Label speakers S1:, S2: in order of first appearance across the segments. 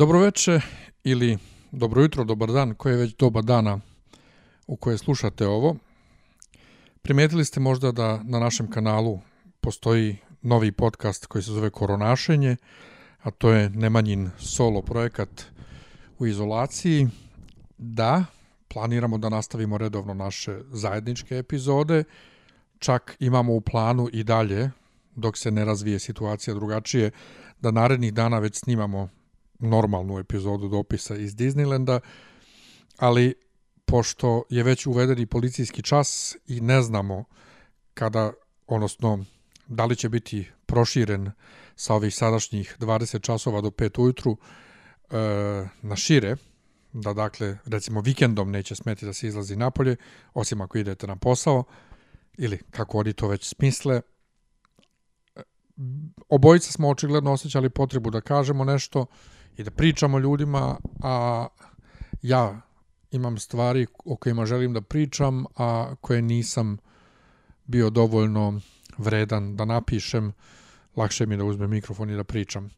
S1: Dobroveče ili dobro jutro, dobar dan, koje je već doba dana u koje slušate ovo. Primetili ste možda da na našem kanalu postoji novi podcast koji se zove Koronašenje, a to je Nemanjin solo projekat u izolaciji. Da, planiramo da nastavimo redovno naše zajedničke epizode, čak imamo u planu i dalje, dok se ne razvije situacija drugačije, da narednih dana već snimamo normalnu epizodu dopisa iz Disneylanda, ali pošto je već uvedeni policijski čas i ne znamo kada, odnosno da li će biti proširen sa ovih sadašnjih 20 časova do 5 ujutru e, na šire, da dakle, recimo vikendom neće smeti da se izlazi napolje, osim ako idete na posao, ili kako oni to već smisle. Obojica smo očigledno osjećali potrebu da kažemo nešto i da pričamo ljudima, a ja imam stvari o kojima želim da pričam, a koje nisam bio dovoljno vredan da napišem, lakše mi da uzmem mikrofon i da pričam.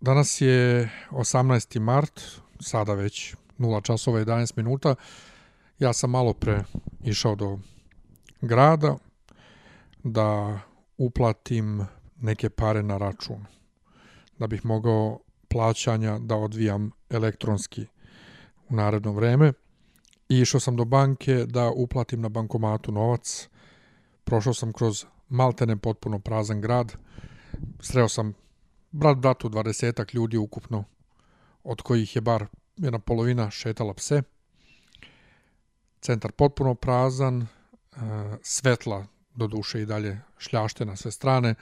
S1: Danas je 18. mart, sada već 0 časova 11 minuta. Ja sam malo pre išao do grada da uplatim neke pare na račun. Da bih mogao plaćanja da odvijam elektronski u naredno vreme. I išao sam do banke da uplatim na bankomatu novac. Prošao sam kroz maltene potpuno prazan grad. Sreo sam brat bratu dvadesetak ljudi ukupno, od kojih je bar jedna polovina šetala pse. Centar potpuno prazan, e, svetla do duše i dalje šljašte na sve strane,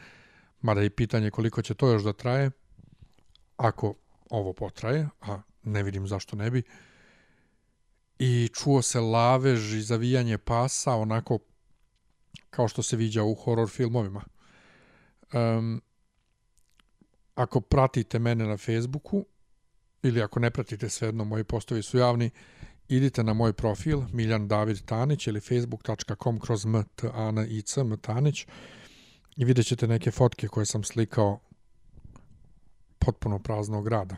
S1: mada i pitanje koliko će to još da traje, ako ovo potraje, a ne vidim zašto ne bi. I čuo se lavež i zavijanje pasa, onako kao što se viđa u horror filmovima. Um, ako pratite mene na Facebooku ili ako ne pratite svejedno, moji postovi su javni, idite na moj profil Miljan David Tanić ili facebook.com kroz mtanic mtanić i vidjet ćete neke fotke koje sam slikao potpuno praznog grada.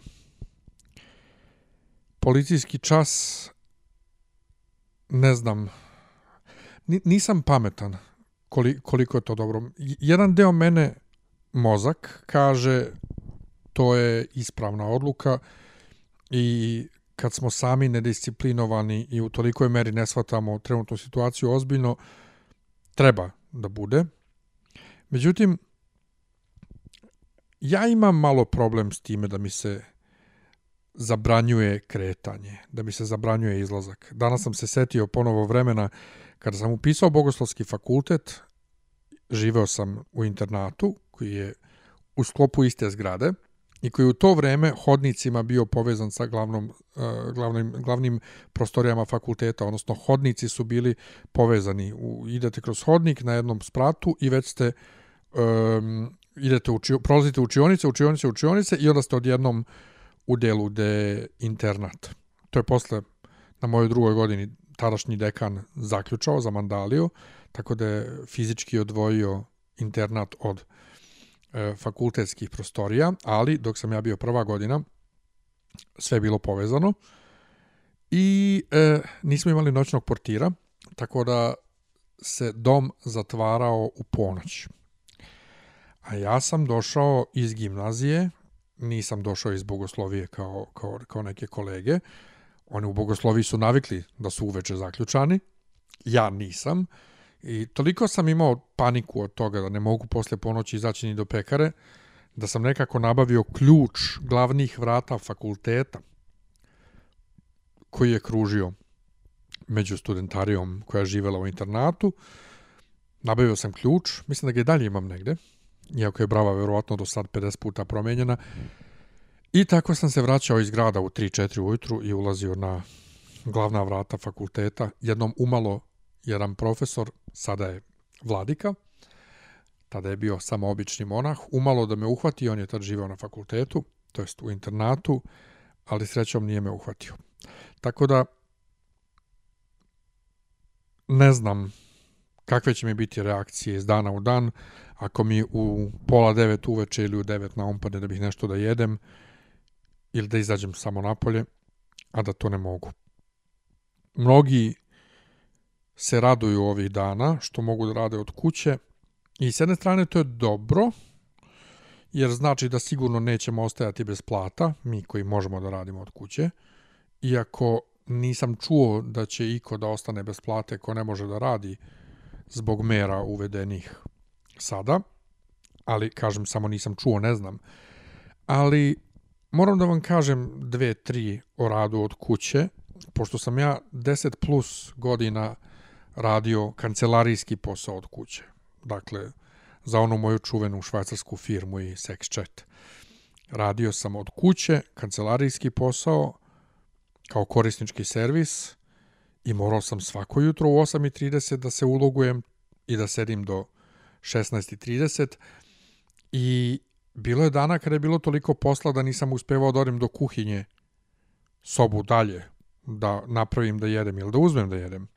S1: Policijski čas ne znam nisam pametan koliko je to dobro. Jedan deo mene mozak kaže to je ispravna odluka i kad smo sami nedisciplinovani i u tolikoj meri ne shvatamo trenutnu situaciju ozbiljno, treba da bude. Međutim, ja imam malo problem s time da mi se zabranjuje kretanje, da mi se zabranjuje izlazak. Danas sam se setio ponovo vremena kada sam upisao bogoslovski fakultet, živeo sam u internatu koji je u sklopu iste zgrade i koji u to vreme hodnicima bio povezan sa glavnom, uh, glavnim, glavnim prostorijama fakulteta, odnosno hodnici su bili povezani. U, idete kroz hodnik na jednom spratu i već ste um, idete u, prolazite učionice, učionice, učionice i onda ste odjednom u delu gde internat. To je posle na mojoj drugoj godini tadašnji dekan zaključao za Mandaliju, tako da je fizički odvojio internat od e, fakultetskih prostorija, ali dok sam ja bio prva godina, sve je bilo povezano i e, nismo imali noćnog portira, tako da se dom zatvarao u ponoć. A ja sam došao iz gimnazije, nisam došao iz bogoslovije kao, kao, kao neke kolege, oni u bogosloviji su navikli da su uveče zaključani, ja nisam, I toliko sam imao paniku od toga da ne mogu posle ponoći izaći ni do pekare, da sam nekako nabavio ključ glavnih vrata fakulteta koji je kružio među studentarijom koja je živela u internatu. Nabavio sam ključ, mislim da ga i dalje imam negde, iako je brava verovatno do sad 50 puta promenjena. I tako sam se vraćao iz grada u 3-4 ujutru i ulazio na glavna vrata fakulteta, jednom umalo jedan profesor, sada je vladika, tada je bio samo obični monah, umalo da me uhvati, on je tad živao na fakultetu, to jest u internatu, ali srećom nije me uhvatio. Tako da, ne znam kakve će mi biti reakcije iz dana u dan, ako mi u pola devet uveče ili u devet na umpade da bih nešto da jedem, ili da izađem samo napolje, a da to ne mogu. Mnogi se raduju ovih dana što mogu da rade od kuće i s jedne strane to je dobro, jer znači da sigurno nećemo ostajati bez plata, mi koji možemo da radimo od kuće, iako nisam čuo da će iko da ostane bez plate ko ne može da radi zbog mera uvedenih sada, ali kažem samo nisam čuo, ne znam. Ali moram da vam kažem dve, tri o radu od kuće, pošto sam ja 10 plus godina radio kancelarijski posao od kuće. Dakle, za onu moju čuvenu švajcarsku firmu i sex chat. Radio sam od kuće, kancelarijski posao, kao korisnički servis i morao sam svako jutro u 8.30 da se ulogujem i da sedim do 16.30 i bilo je dana kada je bilo toliko posla da nisam uspevao da odem do kuhinje sobu dalje da napravim da jedem ili da uzmem da jedem.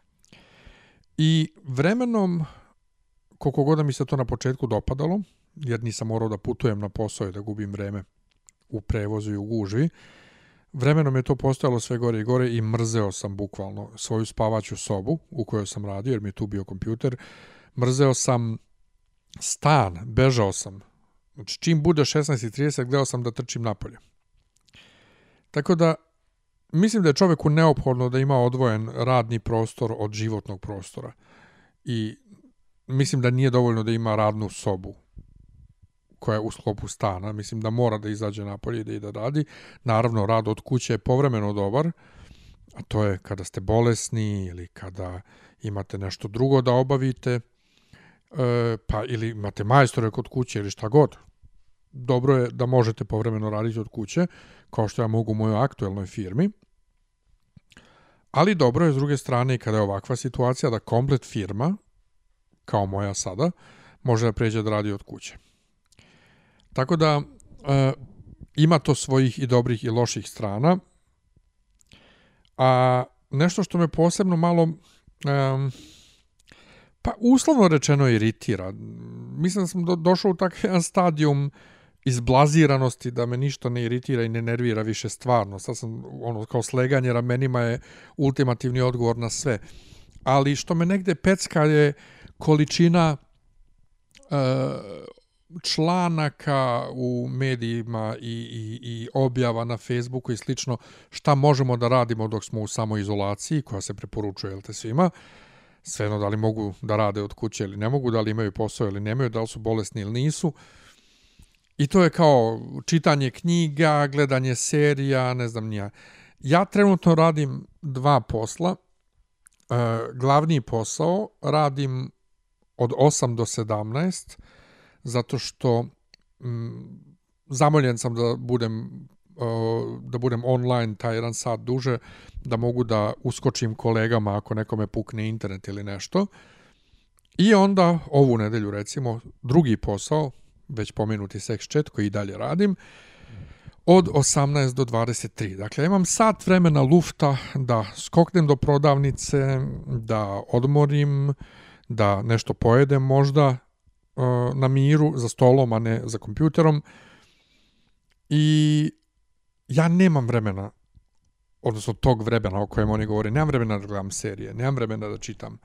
S1: I vremenom, koliko god da mi se to na početku dopadalo, jer nisam morao da putujem na posao i da gubim vreme u prevozu i u gužvi, vremenom je to postojalo sve gore i gore i mrzeo sam bukvalno svoju spavaću sobu u kojoj sam radio, jer mi je tu bio kompjuter. Mrzeo sam stan, bežao sam. Znači, čim bude 16.30, gledao sam da trčim napolje. Tako da, mislim da je čoveku neophodno da ima odvojen radni prostor od životnog prostora. I mislim da nije dovoljno da ima radnu sobu koja je u sklopu stana. Mislim da mora da izađe napolje i da ide radi. Naravno, rad od kuće je povremeno dobar, a to je kada ste bolesni ili kada imate nešto drugo da obavite, e, pa ili imate majstore kod kuće ili šta god. Dobro je da možete povremeno raditi od kuće, kao što ja mogu u mojoj aktuelnoj firmi. Ali dobro je s druge strane i kada je ovakva situacija da komplet firma, kao moja sada, može da pređe da radi od kuće. Tako da e, ima to svojih i dobrih i loših strana. A nešto što me posebno malo e, pa uslovno rečeno iritira. Mislim da sam do, došao u takav stadijum izblaziranosti da me ništa ne iritira i ne nervira više stvarno. Sad sam ono kao sleganje ramenima je ultimativni odgovor na sve. Ali što me negde pecka je količina uh, članaka u medijima i, i, i objava na Facebooku i slično šta možemo da radimo dok smo u samoizolaciji koja se preporučuje te svima svejedno da li mogu da rade od kuće ili ne mogu, da li imaju posao ili nemaju, da li su bolesni ili nisu. I to je kao čitanje knjiga, gledanje serija, ne znam nija. Ja trenutno radim dva posla. E, glavni posao radim od 8 do 17 zato što m, zamoljen sam da budem da budem online taj jedan sat duže, da mogu da uskočim kolegama ako nekome pukne internet ili nešto. I onda ovu nedelju recimo drugi posao, već pomenuti sex chat koji i dalje radim, od 18 do 23. Dakle, imam sat vremena lufta da skoknem do prodavnice, da odmorim, da nešto pojedem možda na miru za stolom, a ne za kompjuterom. I ja nemam vremena, odnosno tog vremena o kojem oni govore, nemam vremena da gledam serije, nemam vremena da čitam.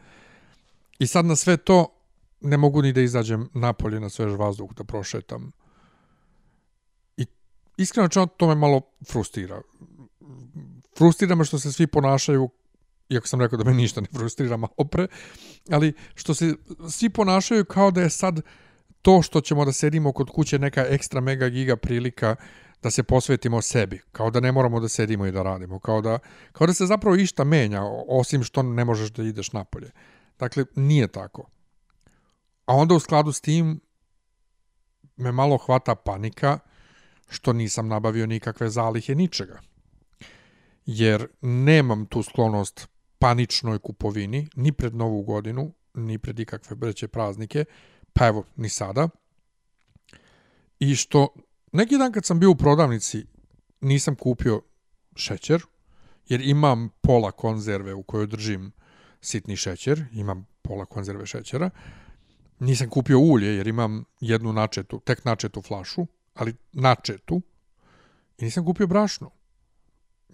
S1: I sad na sve to ne mogu ni da izađem napolje na svež vazduh da prošetam. I iskreno čeno to me malo frustrira. Frustrira me što se svi ponašaju iako sam rekao da me ništa ne frustrira malo pre, ali što se svi ponašaju kao da je sad to što ćemo da sedimo kod kuće neka ekstra mega giga prilika da se posvetimo sebi, kao da ne moramo da sedimo i da radimo, kao da, kao da se zapravo išta menja, osim što ne možeš da ideš napolje. Dakle, nije tako. A onda u skladu s tim me malo hvata panika što nisam nabavio nikakve zalihe ničega. Jer nemam tu sklonost paničnoj kupovini, ni pred novu godinu, ni pred ikakve breće praznike, pa evo, ni sada. I što Neki dan kad sam bio u prodavnici, nisam kupio šećer, jer imam pola konzerve u kojoj držim sitni šećer, imam pola konzerve šećera. Nisam kupio ulje jer imam jednu načetu, tek načetu flašu, ali načetu. I nisam kupio brašno.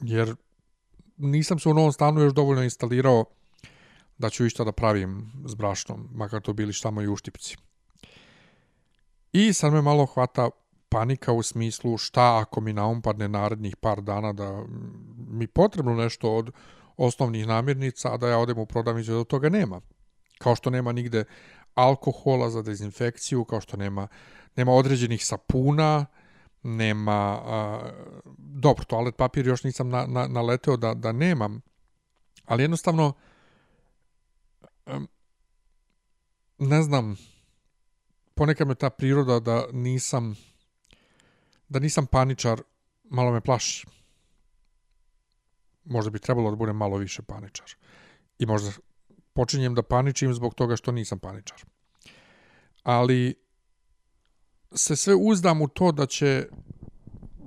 S1: Jer nisam se u novom stanu još dovoljno instalirao da ću išta da pravim s brašnom, makar to bili šta moji uštipci. I sad me malo hvata panika u smislu šta ako mi naumpadne narednih par dana da mi potrebno nešto od osnovnih namirnica, a da ja odem u prodavnicu da toga nema. Kao što nema nigde alkohola za dezinfekciju, kao što nema, nema određenih sapuna, nema... A, dobro, toalet papir još nisam na, na, naleteo da, da nemam, ali jednostavno ne znam, ponekad me ta priroda da nisam da nisam paničar, malo me plaši. Možda bi trebalo da budem malo više paničar. I možda počinjem da paničim zbog toga što nisam paničar. Ali se sve uzdam u to da će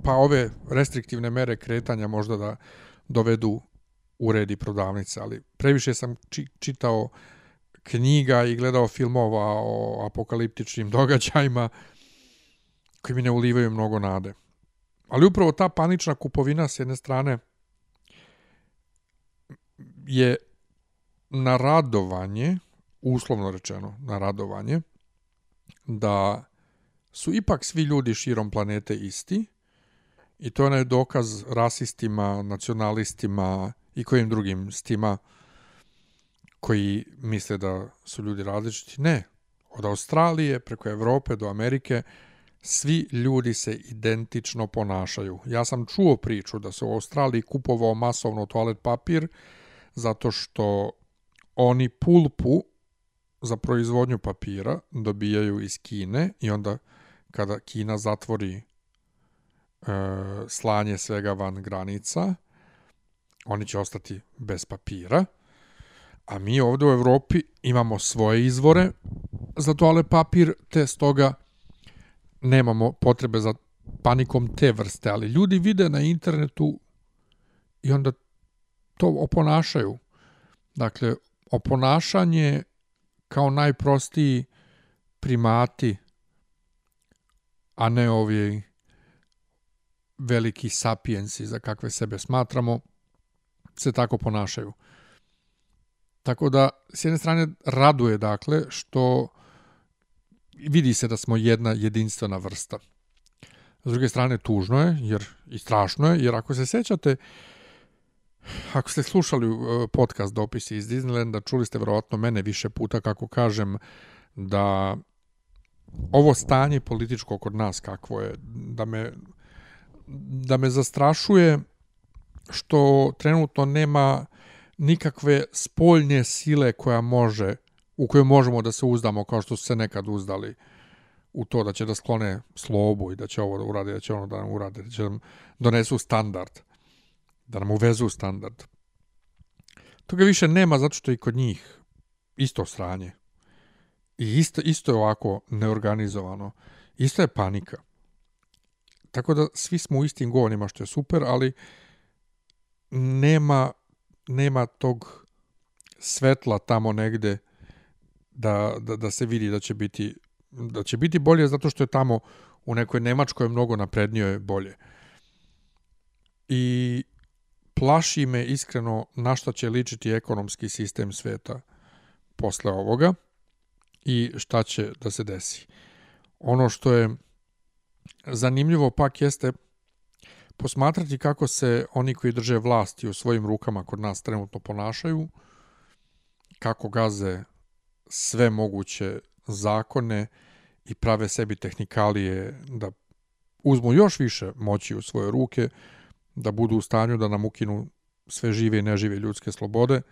S1: pa ove restriktivne mere kretanja možda da dovedu u redi prodavnice, ali previše sam či, čitao knjiga i gledao filmova o apokaliptičnim događajima koji mi ne ulivaju mnogo nade. Ali upravo ta panična kupovina s jedne strane je na radovanje, uslovno rečeno, na radovanje, da su ipak svi ljudi širom planete isti i to je onaj dokaz rasistima, nacionalistima i kojim drugim stima koji misle da su ljudi različiti. Ne. Od Australije preko Evrope do Amerike svi ljudi se identično ponašaju. Ja sam čuo priču da se u Australiji kupovao masovno toalet papir zato što oni pulpu za proizvodnju papira dobijaju iz Kine i onda kada Kina zatvori e, slanje svega van granica, oni će ostati bez papira. A mi ovde u Evropi imamo svoje izvore za toalet papir, te stoga nemamo potrebe za panikom te vrste, ali ljudi vide na internetu i onda to oponašaju. Dakle, oponašanje kao najprostiji primati, a ne ovi veliki sapiensi za kakve sebe smatramo, se tako ponašaju. Tako da, s jedne strane, raduje, dakle, što vidi se da smo jedna jedinstvena vrsta. S druge strane, tužno je, jer i strašno je, jer ako se sećate, ako ste slušali uh, podcast dopisi iz Disneylanda, čuli ste verovatno mene više puta kako kažem da ovo stanje političko kod nas kakvo je, da me, da me zastrašuje što trenutno nema nikakve spoljnje sile koja može u kojoj možemo da se uzdamo kao što su se nekad uzdali u to da će da sklone slobu i da će ovo da urade, da će ono da nam urade, da će nam donesu standard, da nam uvezu standard. Toga više nema zato što i kod njih isto sranje. I isto, isto je ovako neorganizovano. Isto je panika. Tako da svi smo u istim govorima što je super, ali nema, nema tog svetla tamo negde da, da, da se vidi da će biti da će biti bolje zato što je tamo u nekoj Nemačkoj mnogo naprednije bolje. I plaši me iskreno na šta će ličiti ekonomski sistem sveta posle ovoga i šta će da se desi. Ono što je zanimljivo pak jeste posmatrati kako se oni koji drže vlasti u svojim rukama kod nas trenutno ponašaju, kako gaze sve moguće zakone i prave sebi tehnikalije da uzmu još više moći u svoje ruke, da budu u stanju da nam ukinu sve žive i nežive ljudske slobode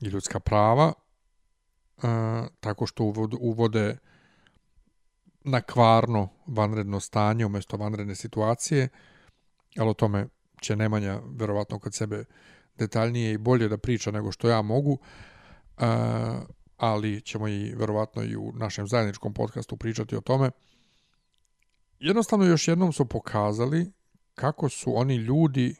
S1: i ljudska prava, tako što uvode, na kvarno vanredno stanje umjesto vanredne situacije, ali o tome će Nemanja verovatno kod sebe detaljnije i bolje da priča nego što ja mogu. E, ali ćemo i verovatno i u našem zajedničkom podcastu pričati o tome. Jednostavno još jednom su pokazali kako su oni ljudi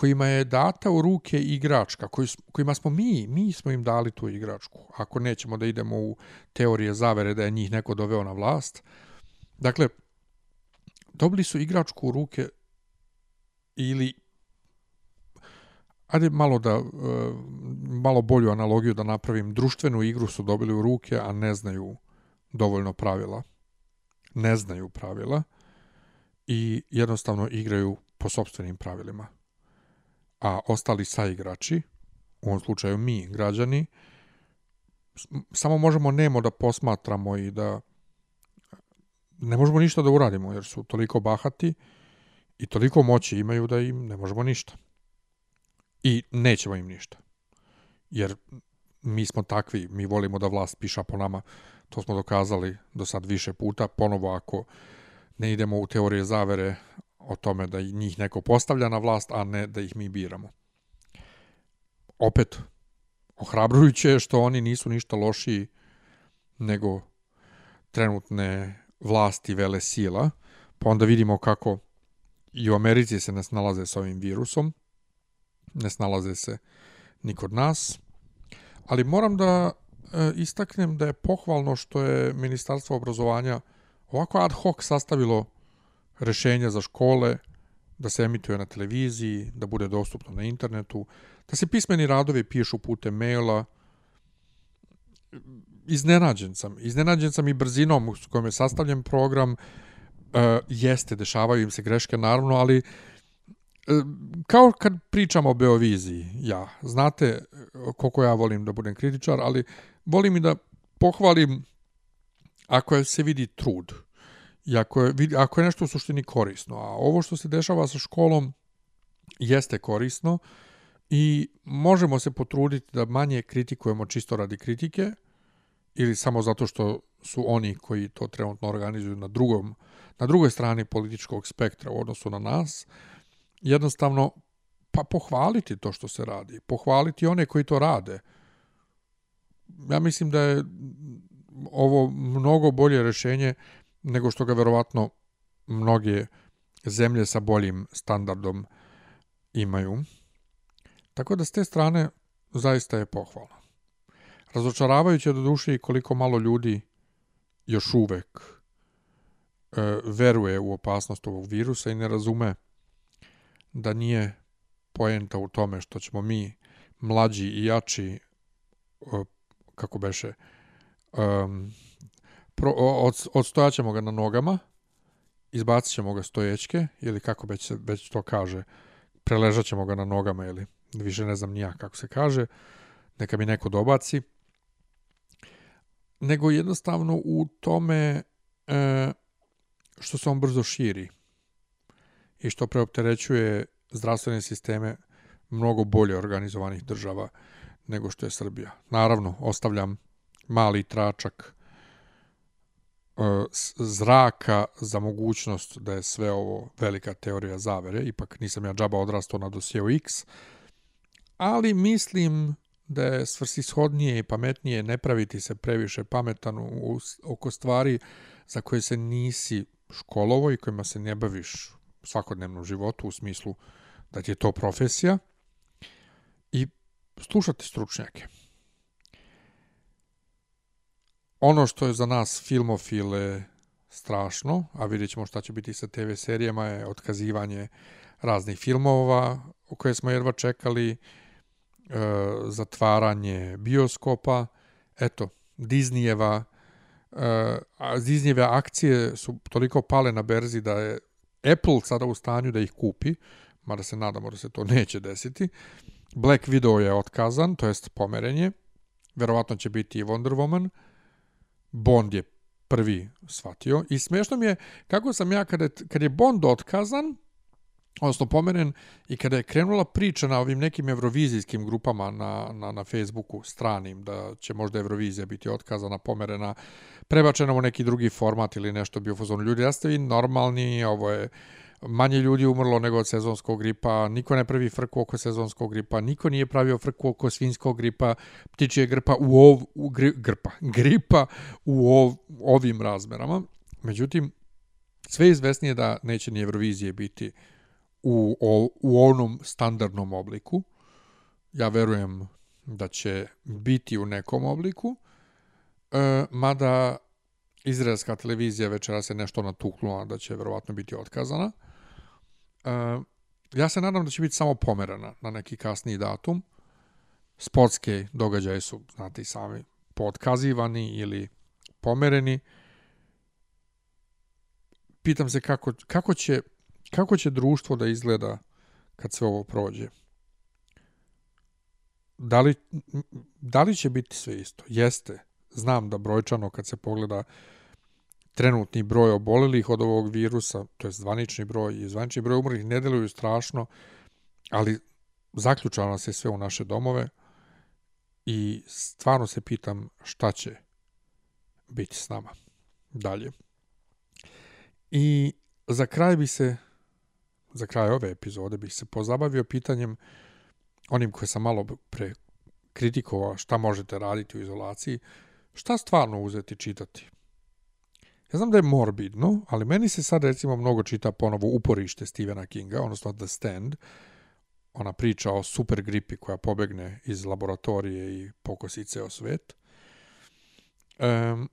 S1: kojima je data u ruke igračka, koji, kojima smo mi, mi smo im dali tu igračku, ako nećemo da idemo u teorije zavere da je njih neko doveo na vlast. Dakle, dobili su igračku u ruke ili Ajde malo da e, malo bolju analogiju da napravim. Društvenu igru su dobili u ruke, a ne znaju dovoljno pravila. Ne znaju pravila i jednostavno igraju po sobstvenim pravilima. A ostali saigrači, u ovom slučaju mi, građani, samo možemo nemo da posmatramo i da ne možemo ništa da uradimo, jer su toliko bahati i toliko moći imaju da im ne možemo ništa. I nećemo im ništa. Jer mi smo takvi, mi volimo da vlast piša po nama, to smo dokazali do sad više puta, ponovo ako ne idemo u teorije zavere o tome da njih neko postavlja na vlast, a ne da ih mi biramo. Opet, ohrabrujuće je što oni nisu ništa lošiji nego trenutne vlasti vele sila, pa onda vidimo kako i u Americi se ne snalaze s ovim virusom, ne snalaze se ni kod nas, ali moram da e, istaknem da je pohvalno što je Ministarstvo obrazovanja ovako ad hoc sastavilo rešenja za škole, da se emituje na televiziji, da bude dostupno na internetu, da se pismeni radovi pišu putem maila. Iznenađen sam. Iznenađen sam i brzinom s kojom je sastavljen program. E, jeste, dešavaju im se greške, naravno, ali e, kao kad pričamo o Beoviziji, ja, znate koliko ja volim da budem kritičar, ali volim i da pohvalim ako se vidi trud i ako je, ako je nešto u suštini korisno. A ovo što se dešava sa školom jeste korisno i možemo se potruditi da manje kritikujemo čisto radi kritike ili samo zato što su oni koji to trenutno organizuju na drugom na drugoj strani političkog spektra u odnosu na nas jednostavno pa pohvaliti to što se radi pohvaliti one koji to rade ja mislim da je ovo mnogo bolje rešenje nego što ga verovatno mnoge zemlje sa boljim standardom imaju. Tako da s te strane zaista je pohvalno. Razočaravajuće do duše i koliko malo ljudi još uvek e, veruje u opasnost ovog virusa i ne razume da nije poenta u tome što ćemo mi mlađi i jači e, kako beše um, pro, od, odstojaćemo ga na nogama, izbacit ćemo ga stoječke, ili kako već, već to kaže, preležat ćemo ga na nogama, ili više ne znam nija kako se kaže, neka mi neko dobaci, nego jednostavno u tome e, što se on brzo širi i što preopterećuje zdravstvene sisteme mnogo bolje organizovanih država nego što je Srbija. Naravno, ostavljam mali tračak zraka za mogućnost da je sve ovo velika teorija zavere, ipak nisam ja džaba odrastao na dosjeu X, ali mislim da je svrsishodnije i pametnije ne praviti se previše pametan u, oko stvari za koje se nisi školovo i kojima se ne baviš u svakodnevnom životu u smislu da ti je to profesija i slušati stručnjake ono što je za nas filmofile strašno, a vidjet ćemo šta će biti sa TV serijama, je otkazivanje raznih filmova u koje smo jedva čekali, e, zatvaranje bioskopa, eto, Disneyjeva, e, Disneyjeve akcije su toliko pale na berzi da je Apple sada u stanju da ih kupi, mada se nadamo da se to neće desiti. Black Widow je otkazan, to jest pomerenje, verovatno će biti i Wonder Woman, Bond je prvi shvatio i smešno mi je kako sam ja kada, kad je Bond otkazan odnosno pomeren i kada je krenula priča na ovim nekim evrovizijskim grupama na, na, na Facebooku stranim da će možda Eurovizija biti otkazana, pomerena, prebačena u neki drugi format ili nešto bio fazon. Ljudi, ja ste vi normalni, ovo je manje ljudi umrlo nego od sezonskog gripa, niko ne pravi frku oko sezonskog gripa, niko nije pravio frku oko svinskog gripa, ptičije grpa u ov, u gri, grpa, gripa u ov, ovim razmerama. Međutim, sve izvesnije da neće ni Eurovizije biti u, o, u onom standardnom obliku. Ja verujem da će biti u nekom obliku, e, mada Izraelska televizija večera se nešto natuknula da će verovatno biti otkazana. E, ja se nadam da će biti samo pomerana na neki kasniji datum. Sportske događaje su, znate i sami, potkazivani ili pomereni. Pitam se kako, kako, će, kako će društvo da izgleda kad sve ovo prođe. Da li, da li će biti sve isto? Jeste. Znam da brojčano kad se pogleda trenutni broj obolelih od ovog virusa, to je zvanični broj i zvanični broj umrlih ne deluju strašno, ali zaključava se sve u naše domove i stvarno se pitam šta će biti s nama dalje. I za kraj bi se, za kraj ove epizode bih se pozabavio pitanjem onim koje sam malo pre kritikovao šta možete raditi u izolaciji, šta stvarno uzeti čitati. Ja znam da je morbidno, ali meni se sad recimo mnogo čita ponovo uporište Stephena Kinga, odnosno The Stand, ona priča o super gripi koja pobegne iz laboratorije i pokosi ceo svet. Um,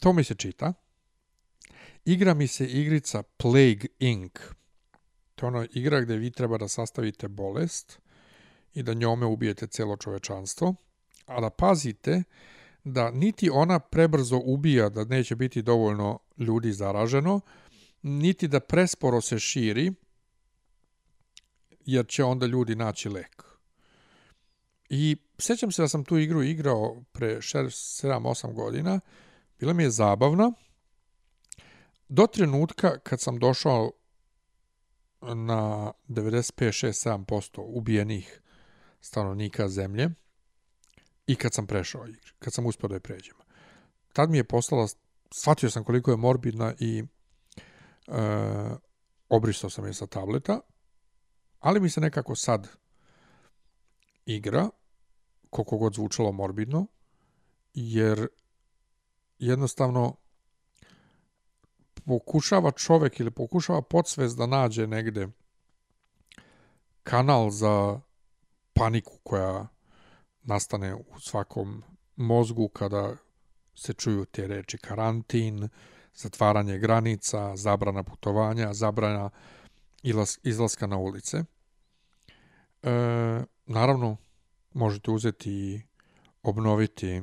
S1: to mi se čita. Igra mi se igrica Plague Inc. To je ono igra gde vi treba da sastavite bolest i da njome ubijete celo čovečanstvo, a da pazite da niti ona prebrzo ubija da neće biti dovoljno ljudi zaraženo, niti da presporo se širi, jer će onda ljudi naći lek. I sećam se da sam tu igru igrao pre 7-8 godina, bila mi je zabavna, do trenutka kad sam došao na 95-6-7% ubijenih stanovnika zemlje i kad sam prešao igri, kad sam uspio da je pređem. Tad mi je poslala, shvatio sam koliko je morbidna i e, obrisao sam je sa tableta, ali mi se nekako sad igra, koliko god zvučalo morbidno, jer jednostavno pokušava čovek ili pokušava podsvest da nađe negde kanal za paniku koja nastane u svakom mozgu kada se čuju te reči karantin, zatvaranje granica, zabrana putovanja, zabrana izlaska na ulice. E, naravno, možete uzeti i obnoviti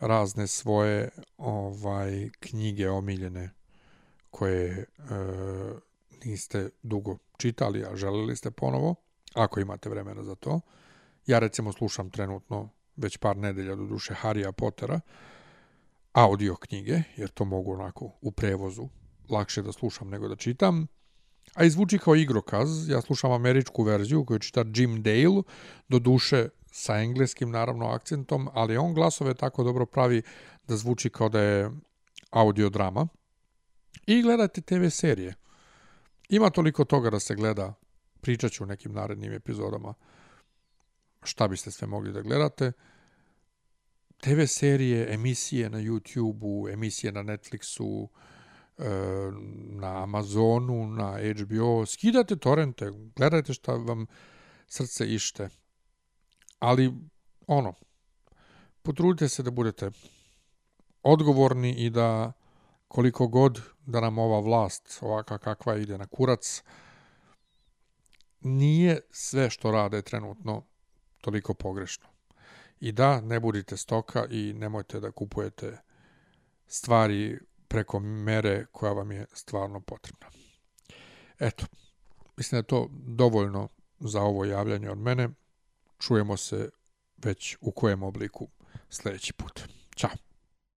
S1: razne svoje ovaj knjige omiljene koje e, niste dugo čitali, a želeli ste ponovo, ako imate vremena za to. Ja recimo slušam trenutno već par nedelja do duše Harrya Pottera, audio knjige, jer to mogu onako u prevozu lakše da slušam nego da čitam. A izvuči kao igrokaz, ja slušam američku verziju koju čita Jim Dale, do duše sa engleskim naravno akcentom, ali on glasove tako dobro pravi da zvuči kao da je audio drama. I gledajte TV serije. Ima toliko toga da se gleda, pričat ću u nekim narednim epizodama šta biste sve mogli da gledate. TV serije, emisije na YouTube-u, emisije na Netflixu, e, na Amazonu, na HBO, skidate torrente, gledajte šta vam srce ište. Ali, ono, potrudite se da budete odgovorni i da koliko god da nam ova vlast ovaka kakva ide na kurac, nije sve što rade trenutno toliko pogrešno. I da, ne budite stoka i nemojte da kupujete stvari preko mere koja vam je stvarno potrebna. Eto, mislim da je to dovoljno za ovo javljanje od mene. Čujemo se već u kojem obliku sljedeći put. Ćao!